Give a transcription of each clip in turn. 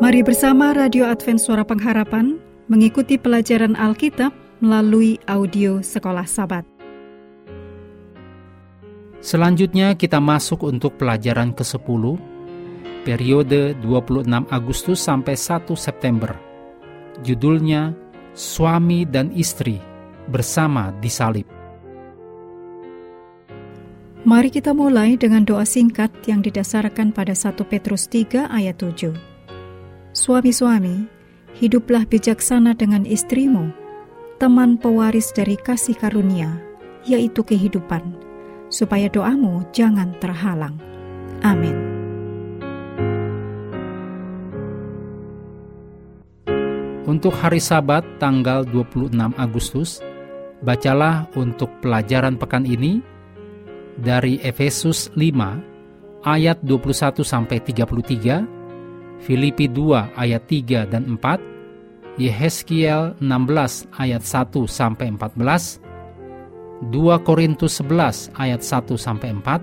Mari bersama Radio Advent Suara Pengharapan mengikuti pelajaran Alkitab melalui audio Sekolah Sabat. Selanjutnya kita masuk untuk pelajaran ke-10, periode 26 Agustus sampai 1 September. Judulnya Suami dan Istri Bersama di Salib. Mari kita mulai dengan doa singkat yang didasarkan pada 1 Petrus 3 ayat 7. Suami-suami, hiduplah bijaksana dengan istrimu, teman pewaris dari kasih karunia, yaitu kehidupan, supaya doamu jangan terhalang. Amin. Untuk hari Sabat tanggal 26 Agustus, bacalah untuk pelajaran pekan ini dari Efesus 5 ayat 21 sampai 33, Filipi 2 ayat 3 dan 4, Yehezkiel 16 ayat 1 sampai 14, 2 Korintus 11 ayat 1 sampai 4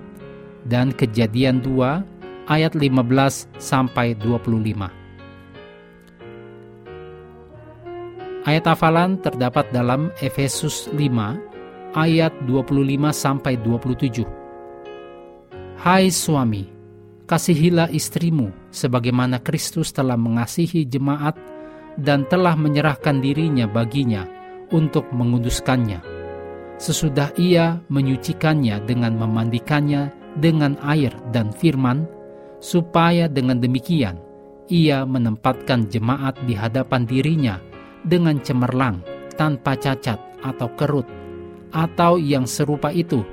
dan Kejadian 2 ayat 15 sampai 25. Ayat hafalan terdapat dalam Efesus 5 ayat 25 sampai 27. Hai suami, kasihilah istrimu sebagaimana Kristus telah mengasihi jemaat dan telah menyerahkan dirinya baginya untuk menguduskannya. Sesudah ia menyucikannya dengan memandikannya dengan air dan firman, supaya dengan demikian ia menempatkan jemaat di hadapan dirinya dengan cemerlang, tanpa cacat atau kerut, atau yang serupa itu,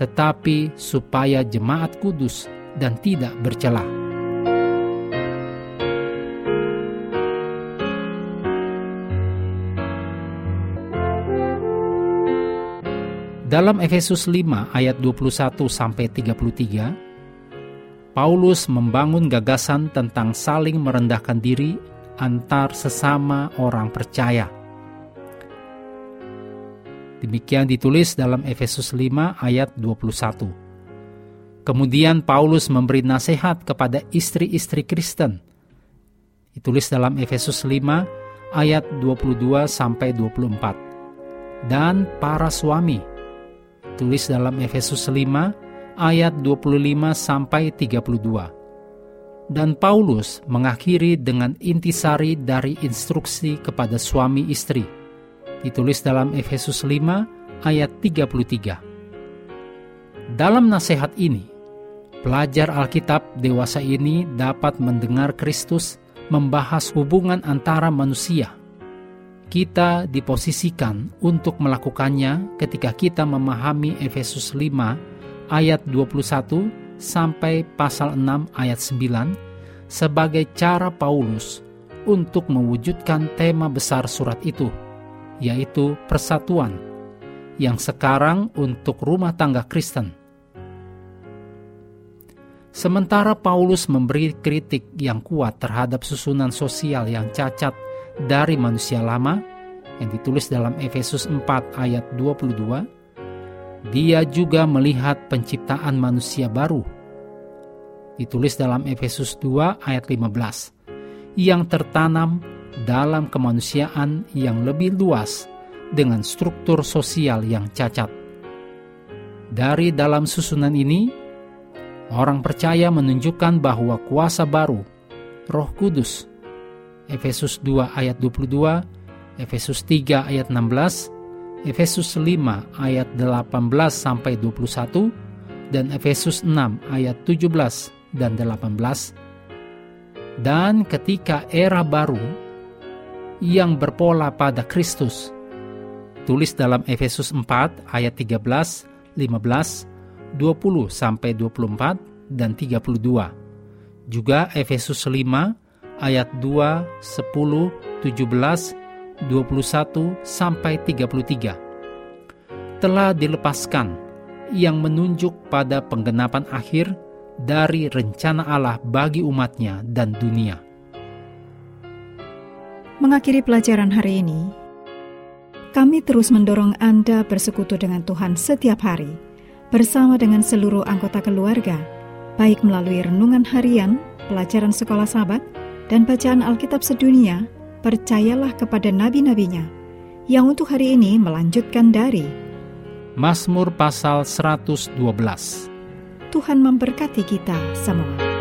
tetapi supaya jemaat kudus dan tidak bercelah. Dalam Efesus 5 ayat 21 sampai 33, Paulus membangun gagasan tentang saling merendahkan diri antar sesama orang percaya. Demikian ditulis dalam Efesus 5 ayat 21. Kemudian Paulus memberi nasihat kepada istri-istri Kristen. Ditulis dalam Efesus 5 ayat 22 sampai 24. Dan para suami tulis dalam Efesus 5 ayat 25 sampai 32. Dan Paulus mengakhiri dengan intisari dari instruksi kepada suami istri. Ditulis dalam Efesus 5 ayat 33. Dalam nasihat ini, pelajar Alkitab dewasa ini dapat mendengar Kristus membahas hubungan antara manusia kita diposisikan untuk melakukannya ketika kita memahami Efesus 5 ayat 21 sampai pasal 6 ayat 9 sebagai cara Paulus untuk mewujudkan tema besar surat itu, yaitu persatuan, yang sekarang untuk rumah tangga Kristen. Sementara Paulus memberi kritik yang kuat terhadap susunan sosial yang cacat dari manusia lama yang ditulis dalam Efesus 4 ayat 22, dia juga melihat penciptaan manusia baru. Ditulis dalam Efesus 2 ayat 15, yang tertanam dalam kemanusiaan yang lebih luas dengan struktur sosial yang cacat. Dari dalam susunan ini, orang percaya menunjukkan bahwa kuasa baru, Roh Kudus, Efesus 2 ayat 22, Efesus 3 ayat 16, Efesus 5 ayat 18 sampai 21, dan Efesus 6 ayat 17 dan 18. Dan ketika era baru yang berpola pada Kristus, tulis dalam Efesus 4 ayat 13, 15, 20 sampai 24 dan 32. Juga Efesus 5 ayat 2, 10, 17, 21 sampai 33 telah dilepaskan yang menunjuk pada penggenapan akhir dari rencana Allah bagi umatnya dan dunia. Mengakhiri pelajaran hari ini, kami terus mendorong Anda bersekutu dengan Tuhan setiap hari, bersama dengan seluruh anggota keluarga, baik melalui renungan harian, pelajaran sekolah sahabat, dan bacaan Alkitab sedunia, percayalah kepada nabi-nabinya yang untuk hari ini melanjutkan dari Mazmur pasal 112. Tuhan memberkati kita semua.